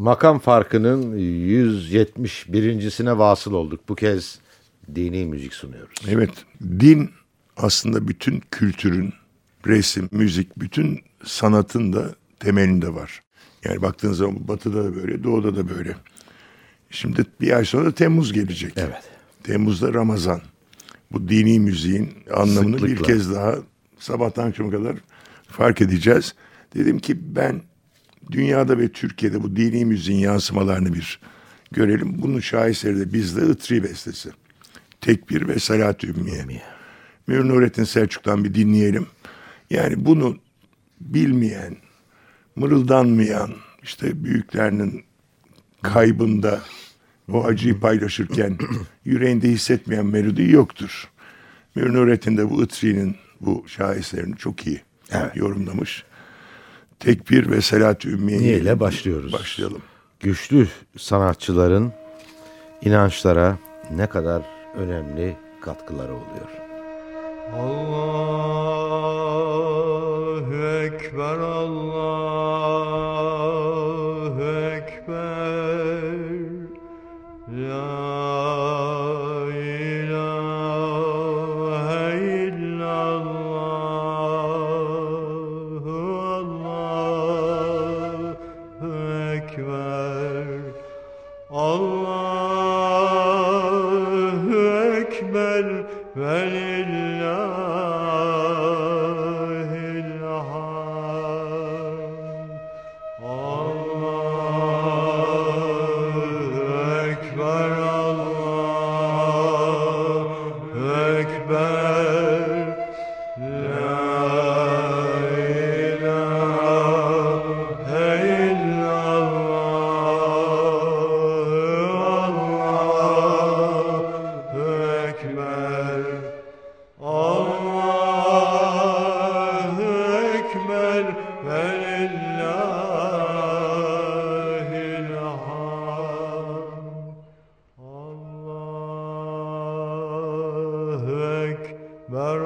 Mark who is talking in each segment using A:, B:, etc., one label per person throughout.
A: Makam farkının 171.sine vasıl olduk. Bu kez dini müzik sunuyoruz.
B: Evet, din aslında bütün kültürün, resim, müzik, bütün sanatın da temelinde var. Yani baktığın zaman batıda da böyle, doğuda da böyle. Şimdi bir ay sonra Temmuz gelecek.
A: Evet.
B: Temmuz'da Ramazan. Bu dini müziğin anlamını bir
A: Sıklıkla.
B: kez daha sabahtan akşama kadar fark edeceğiz. Dedim ki ben dünyada ve Türkiye'de bu dini müziğin yansımalarını bir görelim. Bunun şaheseri de bizde Itri bestesi. Tekbir ve Salat-ı Ümmiye. Münir Nurettin Selçuk'tan bir dinleyelim. Yani bunu bilmeyen, mırıldanmayan, işte büyüklerinin kaybında o acıyı paylaşırken yüreğinde hissetmeyen melodi yoktur. Münir Nurettin de bu Itri'nin bu şaheserini çok iyi yorumlamış. Tekbir ve Salat-ı Ümmiye
A: ile başlıyoruz?
B: Başlayalım.
A: Güçlü sanatçıların inançlara ne kadar önemli katkıları oluyor.
C: Allahu Ekber, Allahu Ekber,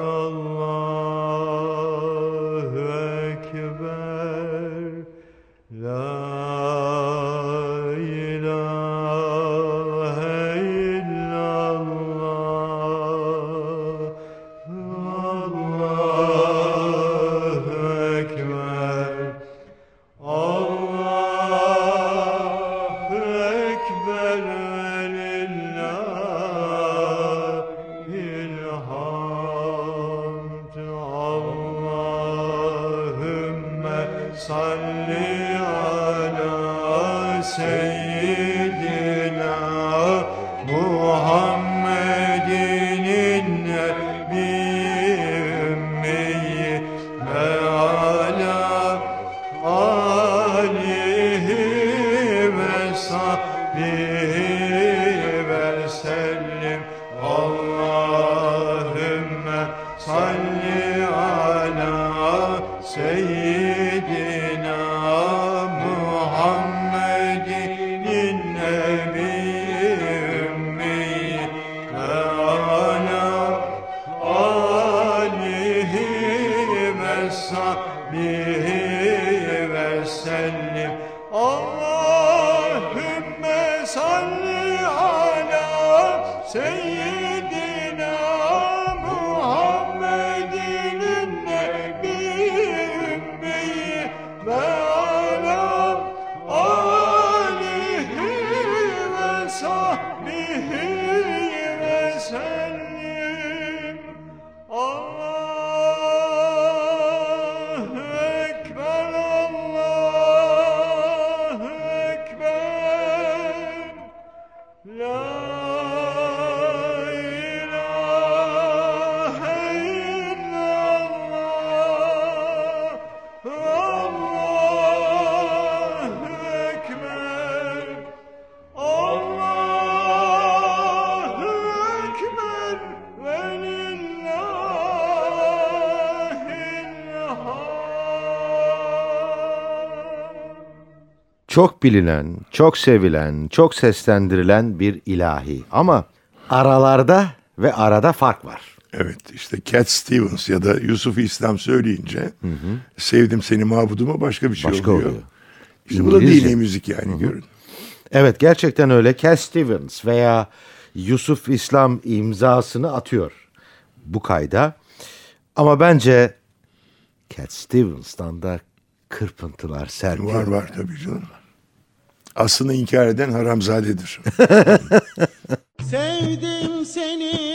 C: sellim Allahümme salli ala seyyidina
A: çok bilinen, çok sevilen, çok seslendirilen bir ilahi. Ama aralarda ve arada fark var.
B: Evet işte Cat Stevens ya da Yusuf İslam söyleyince hı hı. sevdim seni mabuduma başka bir şey
A: başka
B: oluyor.
A: oluyor.
B: İşte bu da dini müzik yani hı hı. görün.
A: Evet gerçekten öyle Cat Stevens veya Yusuf İslam imzasını atıyor bu kayda. Ama bence Cat Stevens'tan da kırpıntılar sergiliyor.
B: Var var tabii canım aslını inkar eden haramzadedir.
D: Sevdim seni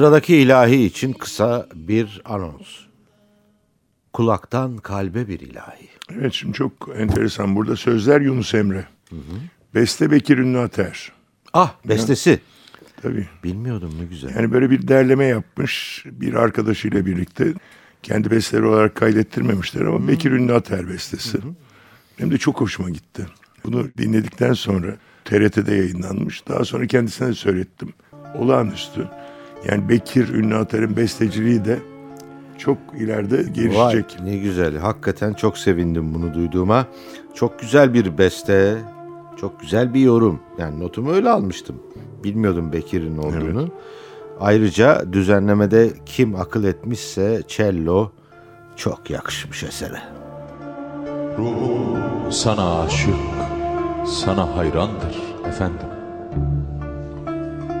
A: Sıradaki ilahi için kısa bir anons. Kulaktan kalbe bir ilahi.
B: Evet şimdi çok enteresan. Burada sözler Yunus Emre. Beste Bekir Ünlü Ater.
A: Ah bestesi.
B: Tabii.
A: Bilmiyordum ne güzel.
B: Yani böyle bir derleme yapmış bir arkadaşıyla birlikte. Kendi besteleri olarak kaydettirmemişler ama Bekir Ünlü Ater bestesi. Hem de çok hoşuma gitti. Bunu dinledikten sonra TRT'de yayınlanmış. Daha sonra kendisine de söylettim. Olağanüstü. Yani Bekir Ünlü Ater'in besteciliği de çok ileride
A: Vay,
B: gelişecek.
A: ne güzel. Hakikaten çok sevindim bunu duyduğuma. Çok güzel bir beste. Çok güzel bir yorum. Yani notumu öyle almıştım. Bilmiyordum Bekir'in olduğunu. Ayrıca düzenlemede kim akıl etmişse cello çok yakışmış esere.
E: Ruhum sana aşık, sana hayrandır efendim.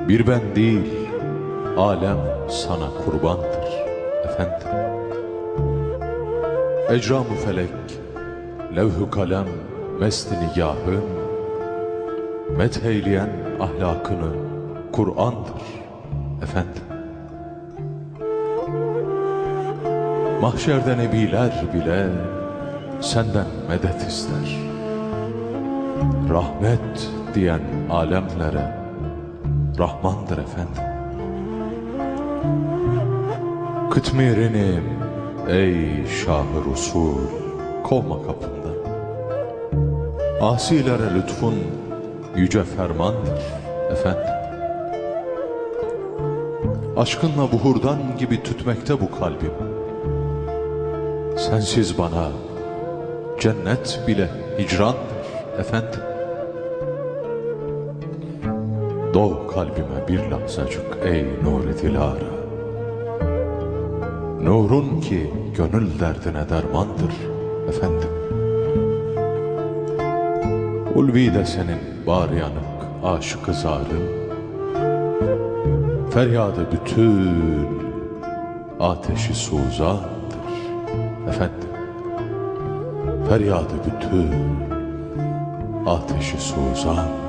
E: Bir ben değil, alem sana kurbandır efendim. Ecram-ı felek, levh-ü kalem, mest nigahın, metheyleyen ahlakını Kur'an'dır efendim. Mahşerde nebiler bile senden medet ister. Rahmet diyen alemlere Rahmandır efendim. Kıtmirenim ey şahı Resul kovma kapımda. Asilere lütfun yüce fermandır efendim. Aşkınla buhurdan gibi tütmekte bu kalbim. Sensiz bana cennet bile hicrandır efendim. Doğ kalbime bir lahzacık ey nur dilara. Nurun ki gönül derdine dermandır efendim. Ulvi de senin var yanık aşık zarın. Feryadı bütün ateşi suzandır efendim. Feryadı bütün ateşi suzandır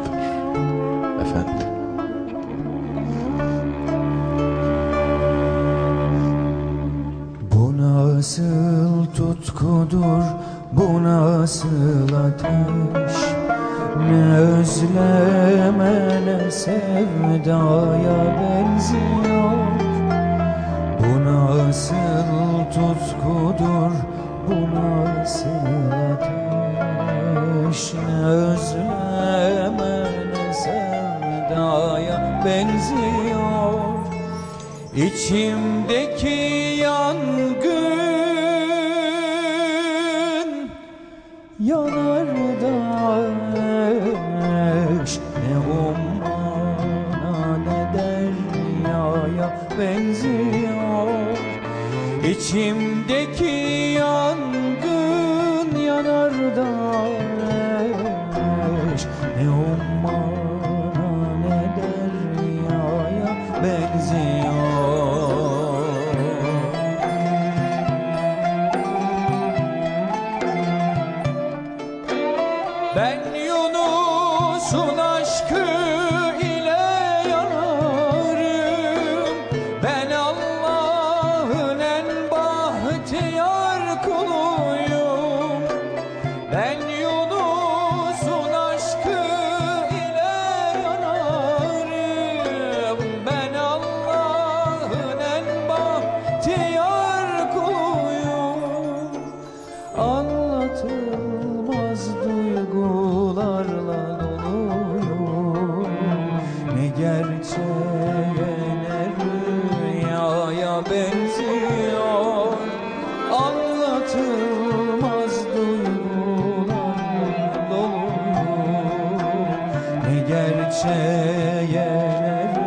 E: Yeah.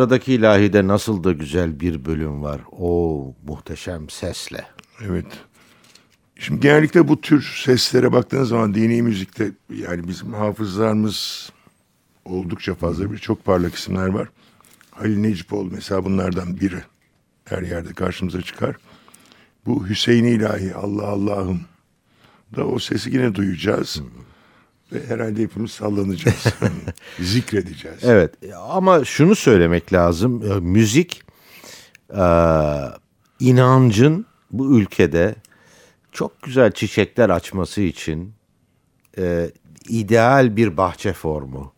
A: Sıradaki ilahide nasıl da güzel bir bölüm var. O muhteşem sesle.
B: Evet. Şimdi genellikle bu tür seslere baktığınız zaman dini müzikte yani bizim hafızlarımız oldukça fazla bir çok parlak isimler var. Halil Necipoğlu mesela bunlardan biri. Her yerde karşımıza çıkar. Bu Hüseyin ilahi Allah Allah'ım da o sesi yine duyacağız. Ve herhalde hepimiz sallanacağız. Zikredeceğiz.
A: Evet ama şunu söylemek lazım. e, Müzik e, inancın bu ülkede çok güzel çiçekler açması için e, ideal bir bahçe formu.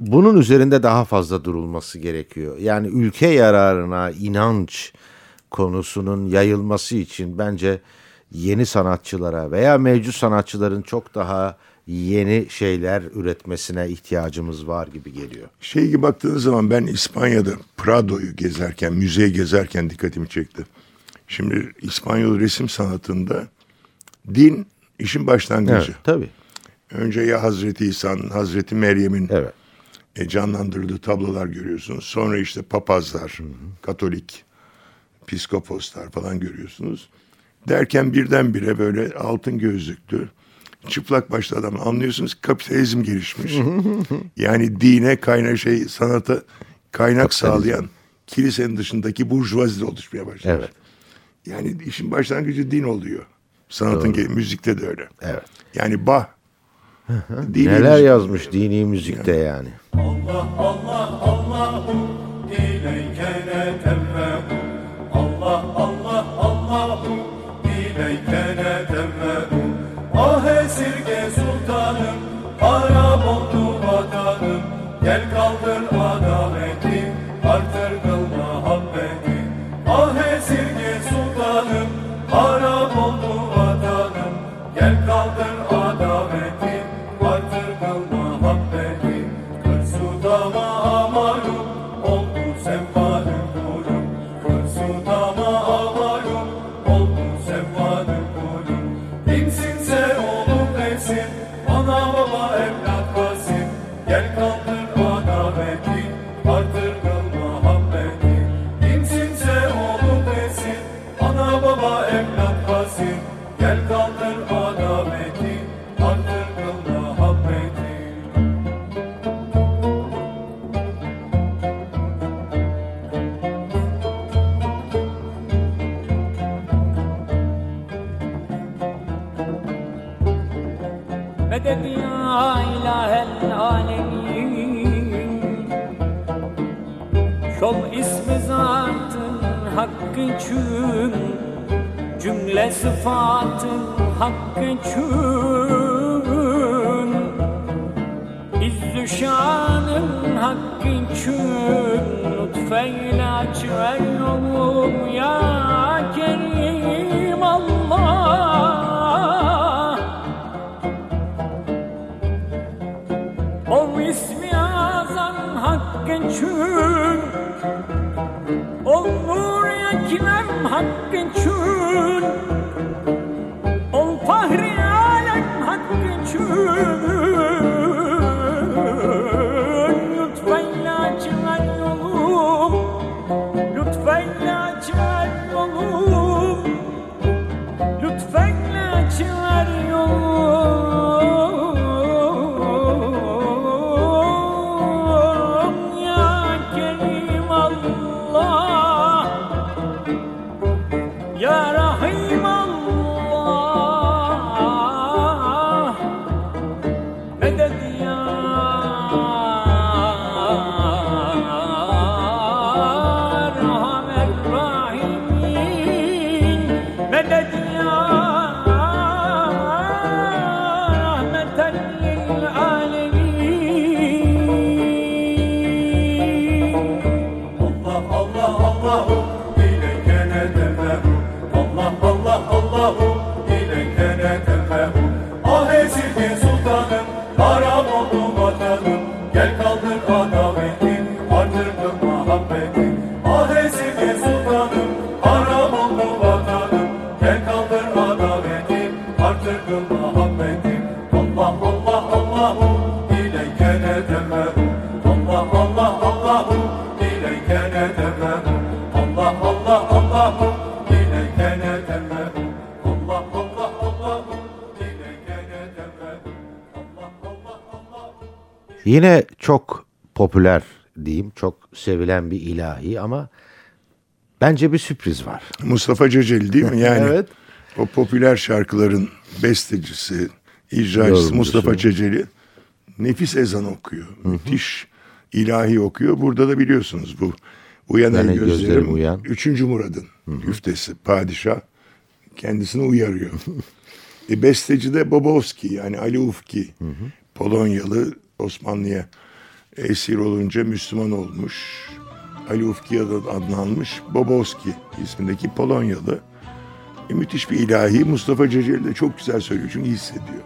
A: Bunun üzerinde daha fazla durulması gerekiyor. Yani ülke yararına inanç konusunun yayılması için bence yeni sanatçılara veya mevcut sanatçıların çok daha yeni şeyler üretmesine ihtiyacımız var gibi geliyor.
B: Şey gibi baktığınız zaman ben İspanya'da Prado'yu gezerken, müzeye gezerken dikkatimi çekti. Şimdi İspanyol resim sanatında din işin başlangıcı.
A: Evet, tabii.
B: Önce ya Hazreti İsa'nın, Hazreti Meryem'in
A: Evet.
B: e, canlandırdığı tablolar görüyorsunuz. Sonra işte papazlar, katolik, piskoposlar falan görüyorsunuz. Derken birdenbire böyle altın gözlüklü, çıplak başlı adam anlıyorsunuz kapitalizm gelişmiş. yani dine kaynak şey sanata kaynak sağlayan kilisenin dışındaki burjuvazi de oluşmaya başlamış.
A: Evet.
B: Yani işin başlangıcı din oluyor. Sanatın ge- müzikte de öyle.
A: Evet.
B: Yani Bach dini
A: Neler
B: müzik-
A: yazmış dini müzikte yani.
C: İleyke netevve'u Allah
F: Şol ismi zatın hakkı için Cümle sıfatın hakkı için İzzü şanın hakkı için Lütfeyle açver yolum ya Kerim Allah. O ismi azam hakkın çün
G: hat den schönen
A: Yine çok popüler diyeyim, çok sevilen bir ilahi ama bence bir sürpriz var.
B: Mustafa Ceceli değil mi? Yani
A: Evet.
B: o popüler şarkıların bestecisi, icracısı. Mustafa Ceceli nefis ezan okuyor. Müthiş ilahi okuyor. Burada da biliyorsunuz bu Uyan
A: Yani gözlerim
B: gözlerim,
A: uyan.
B: Üçüncü Murad'ın güftesi, padişah kendisini uyarıyor. e, besteci de Bobovski yani Ali Ufki. Polonyalı Osmanlı'ya esir olunca Müslüman olmuş. Ali Ufki adı adlanmış. Bobovski ismindeki Polonyalı. E, müthiş bir ilahi. Mustafa Ceceli de çok güzel söylüyor çünkü hissediyor.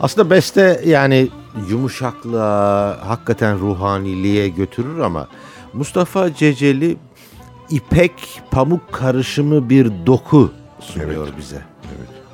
A: Aslında beste yani yumuşaklığa, hakikaten ruhaniliğe götürür ama Mustafa Ceceli ipek pamuk karışımı bir doku sunuyor bize.
F: Uyan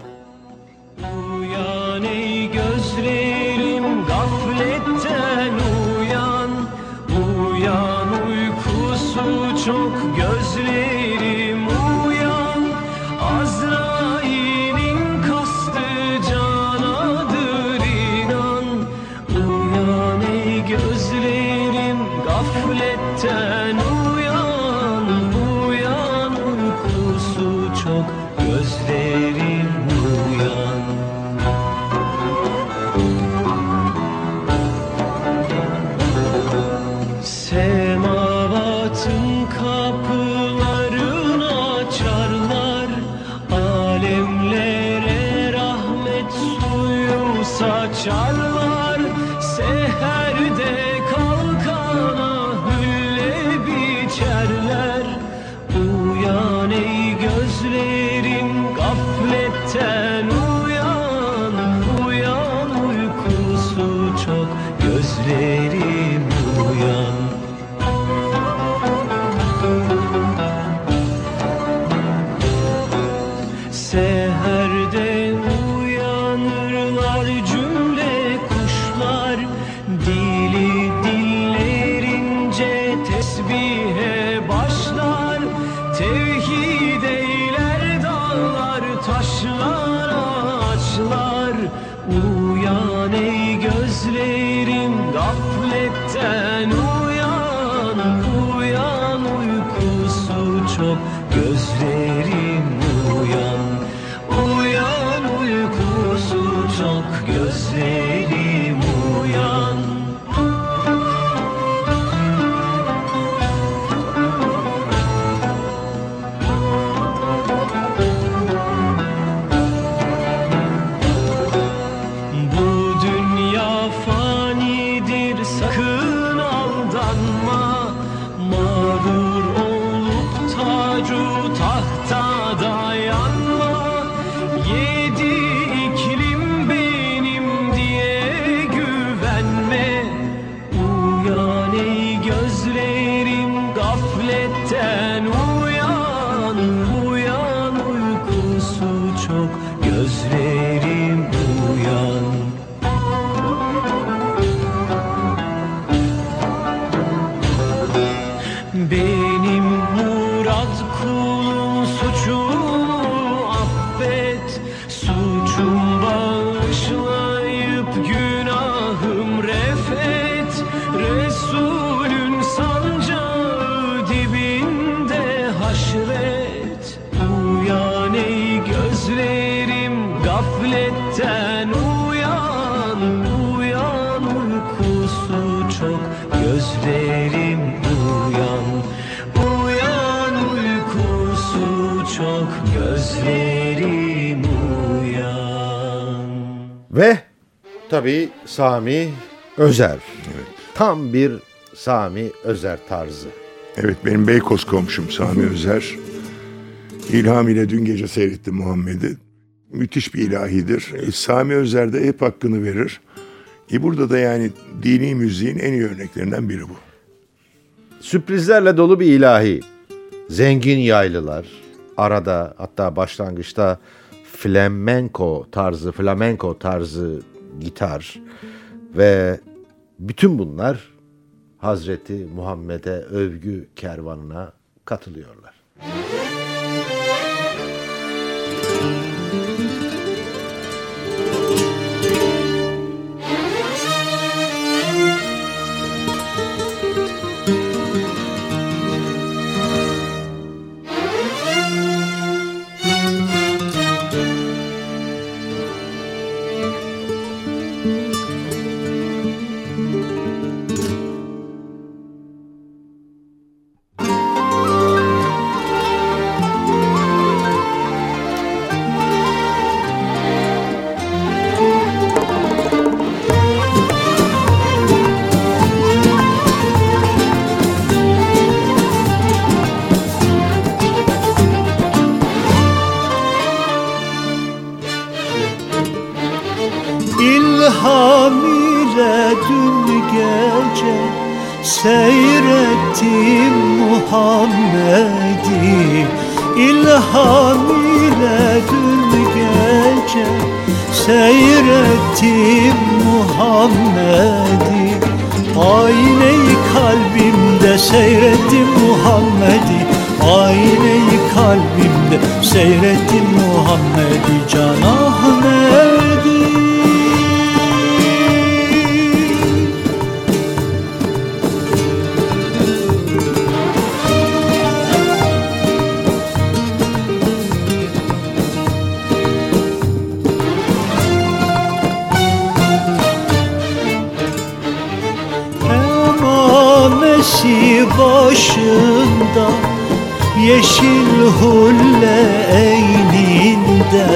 H: And
F: 1. tabii Sami Özer. Tam bir Sami Özer tarzı.
B: Evet benim Beykoz komşum Sami Özer. İlham ile dün gece seyrettim Muhammed'i. Müthiş bir ilahidir. E, Sami Özer de hep hakkını verir. E burada da yani dini müziğin en iyi örneklerinden biri bu.
F: Sürprizlerle dolu bir ilahi. Zengin yaylılar. Arada hatta başlangıçta flamenco tarzı, flamenco tarzı gitar ve bütün bunlar Hazreti Muhammed'e övgü kervanına katılıyorlar.
I: Kalbimde seyrettim Muhammed'i Can Ahmet'i Yeşil hulle eyninde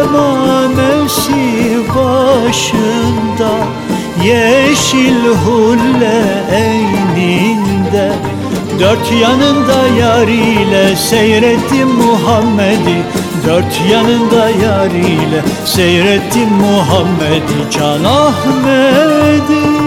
I: Emamesi başında Yeşil hulle eyninde. Dört yanında yar ile seyrettim Muhammed'i Dört yanında yar ile seyrettim Muhammed'i. Can Ahmet'i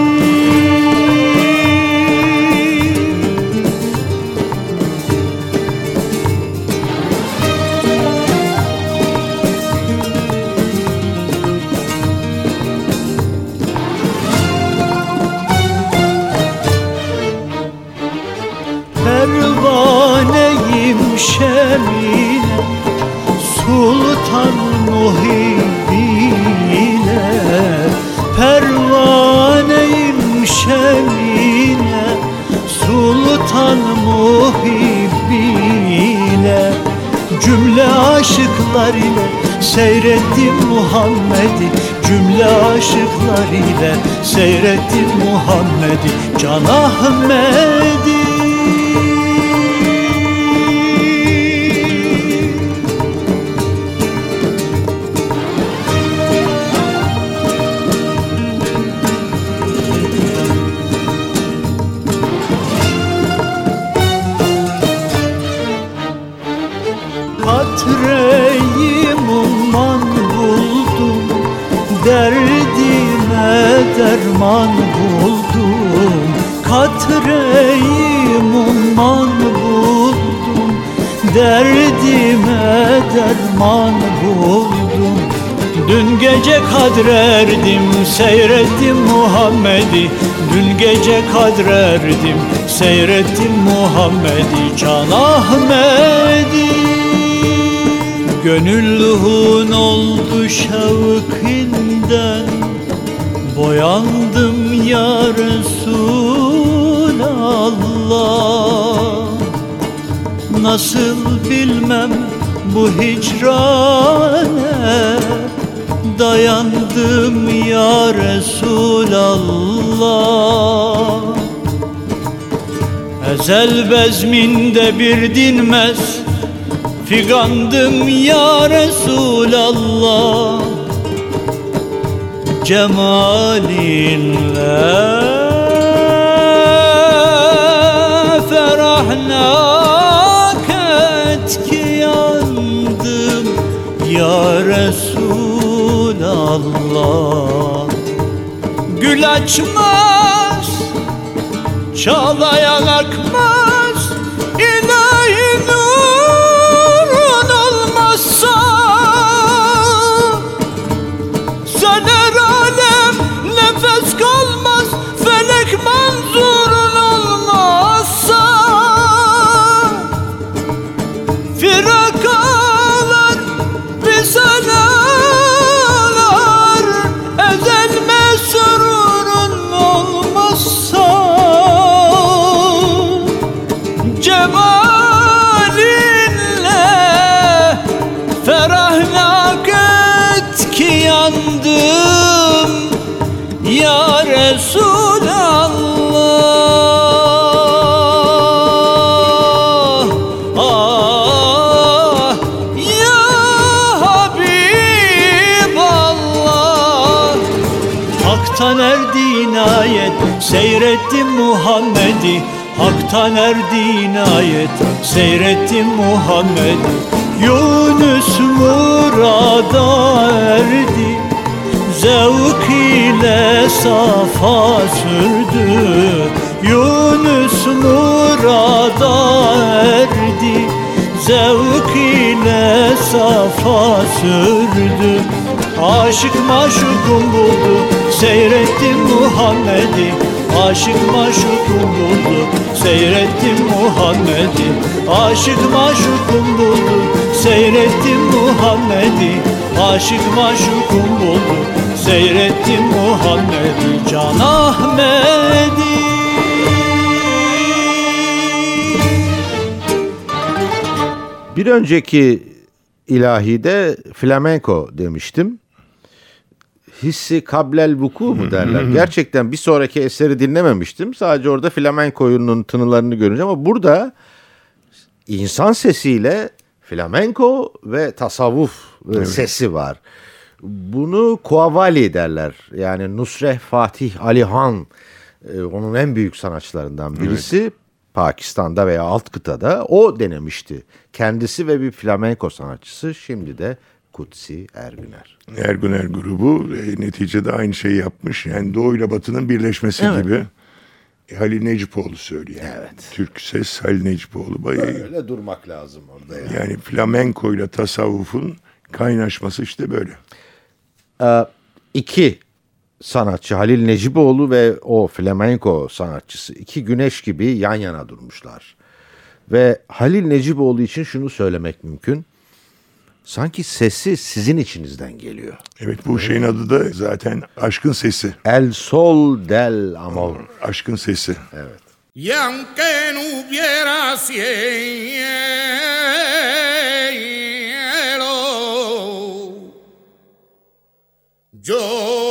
I: Seyrettim Muhammed'i cümle aşıklar ile Seyrettim Muhammed'i Can Ahmet'i derman buldum. Dün gece kadrerdim seyrettim Muhammed'i. Dün gece kadrerdim seyrettim Muhammed'i. Can Ahmet'i Gönüllühün oldu şevkinden. Boyandım ya Resulallah Nasıl bilmem bu hicrane. Dayandım ya Resulallah. Ezel bezminde bir dinmez. Figandım ya Resulallah. Cemalinle Gül açmaz, çalayan akmaz Seyrettim Muhammed'i Hak'tan erdi inayet Seyrettim Muhammed'i Yunus murada erdi. Zevk ile safa sürdü Yunus murada erdi. Zevk ile safa sürdü. Aşık maşukum buldu Seyrettim Muhammed'i Aşık maşukum buldu. Seyrettim Muhammed'i Aşık maşukum buldu. Seyrettim Muhammed'i Aşık maşukum buldu. Seyrettim Muhammed'i Can Ahmet'i
A: Bir önceki ilahide flamenco demiştim. Hissi kablel vuku mu derler. Gerçekten bir sonraki eseri dinlememiştim. Sadece orada flamenco'nun tınılarını görünce ama burada insan sesiyle flamenco ve tasavvuf e, sesi var. Bunu Kuavali derler. Yani Nusreh Fatih Ali Han e, onun en büyük sanatçılarından birisi. Pakistan'da veya alt kıtada o denemişti. Kendisi ve bir flamenco sanatçısı şimdi de Kutsi Ergüner.
B: Erguner grubu e, neticede aynı şeyi yapmış. Yani Doğu ile Batı'nın birleşmesi
A: Evet.
B: gibi. E, Halil Necipoğlu söylüyor.
A: Evet.
B: Türk ses Halil Necipoğlu. Bayağı,
A: Öyle durmak lazım orada yani.
B: yani flamenko ile tasavvufun kaynaşması işte böyle.
A: Ee, iki sanatçı Halil Neciboğlu ve o flamenco sanatçısı iki güneş gibi yan yana durmuşlar. Ve Halil Neciboğlu için şunu söylemek mümkün sanki sesi sizin içinizden geliyor.
B: Evet bu şeyin adı da zaten aşkın sesi.
A: El sol del amor.
B: Aşkın sesi. Evet.
J: Y aunque no hubiera cielo, yo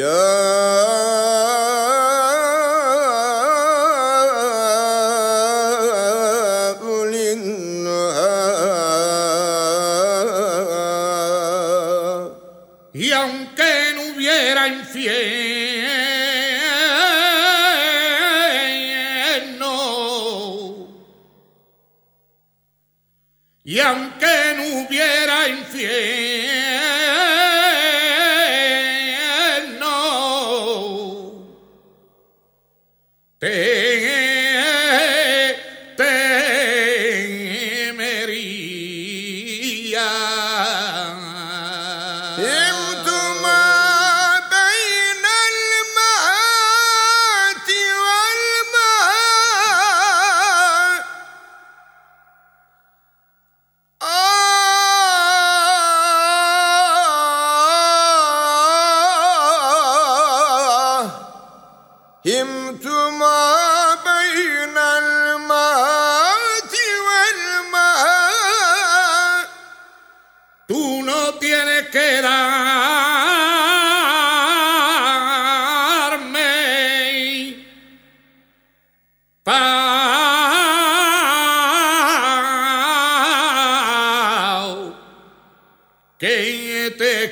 K: يا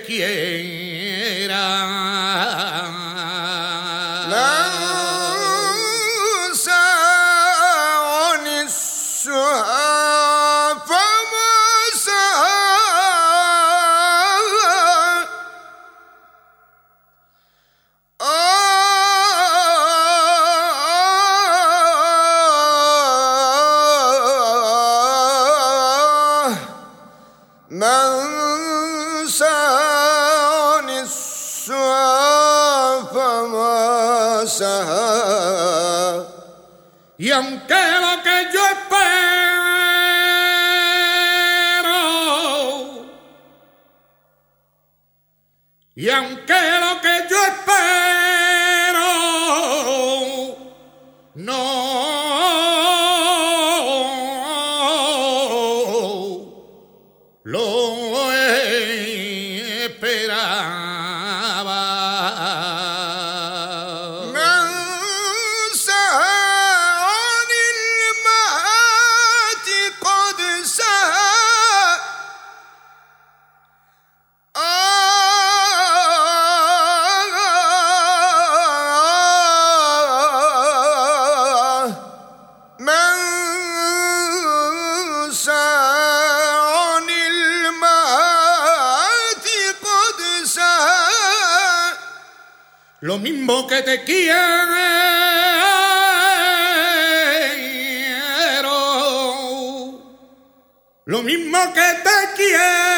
J: Yeah. lo mismo que te quiero, lo mismo que te quiero.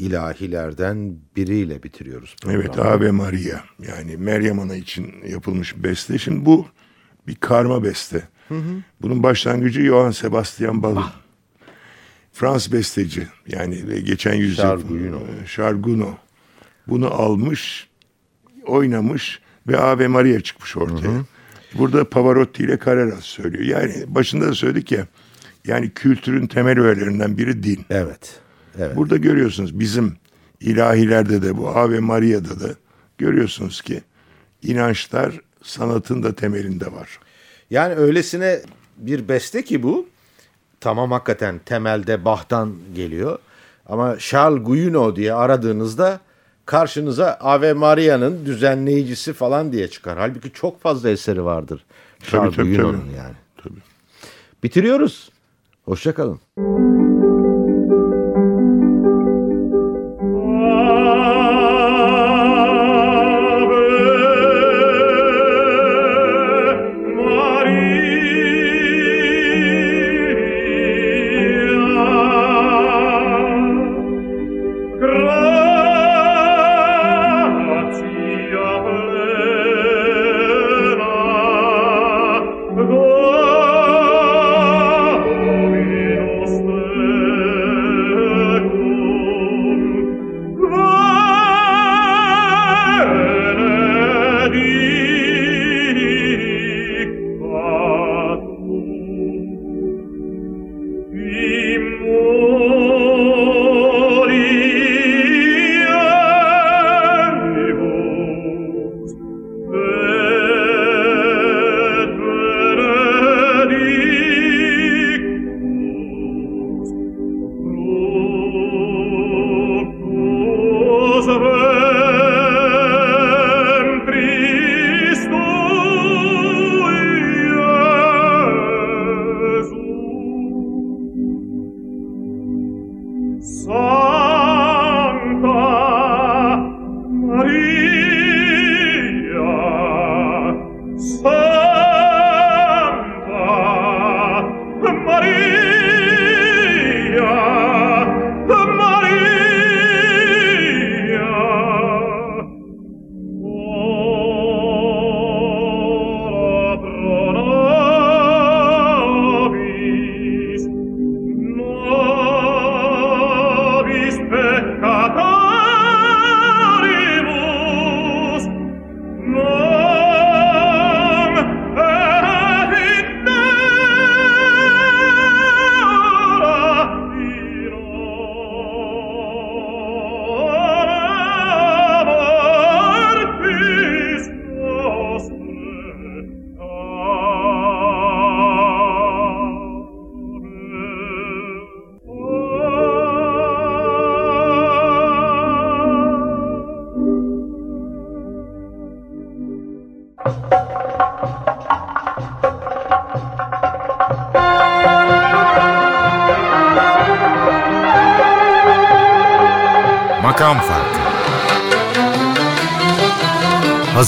A: ilahilerden biriyle bitiriyoruz. Programı.
B: Evet Ave Maria yani Meryem Ana için yapılmış beste. Şimdi bu bir karma beste. Hı hı. Bunun başlangıcı Johann Sebastian Bach. Ah. Frans besteci yani geçen yüzyıl
A: Şarguno.
B: E, Şarguno bunu almış, oynamış ve Ave Maria çıkmış ortaya. Hı hı. Burada Pavarotti ile Carreras söylüyor. Yani başında da söyledik ya yani kültürün temel öğelerinden biri din.
A: Evet. Evet.
B: Burada görüyorsunuz bizim ilahilerde de bu Ave Maria'da da görüyorsunuz ki inançlar sanatın da temelinde var.
A: Yani öylesine bir beste ki bu. Tamam hakikaten temelde Bach'tan geliyor. Ama Charles Gounod diye aradığınızda karşınıza Ave Maria'nın düzenleyicisi falan diye çıkar. Halbuki çok fazla eseri vardır. Charles
B: tabii,
A: Gounod'un
B: tabii.
A: yani.
B: Tabii.
A: Bitiriyoruz. Hoşçakalın.
L: Makam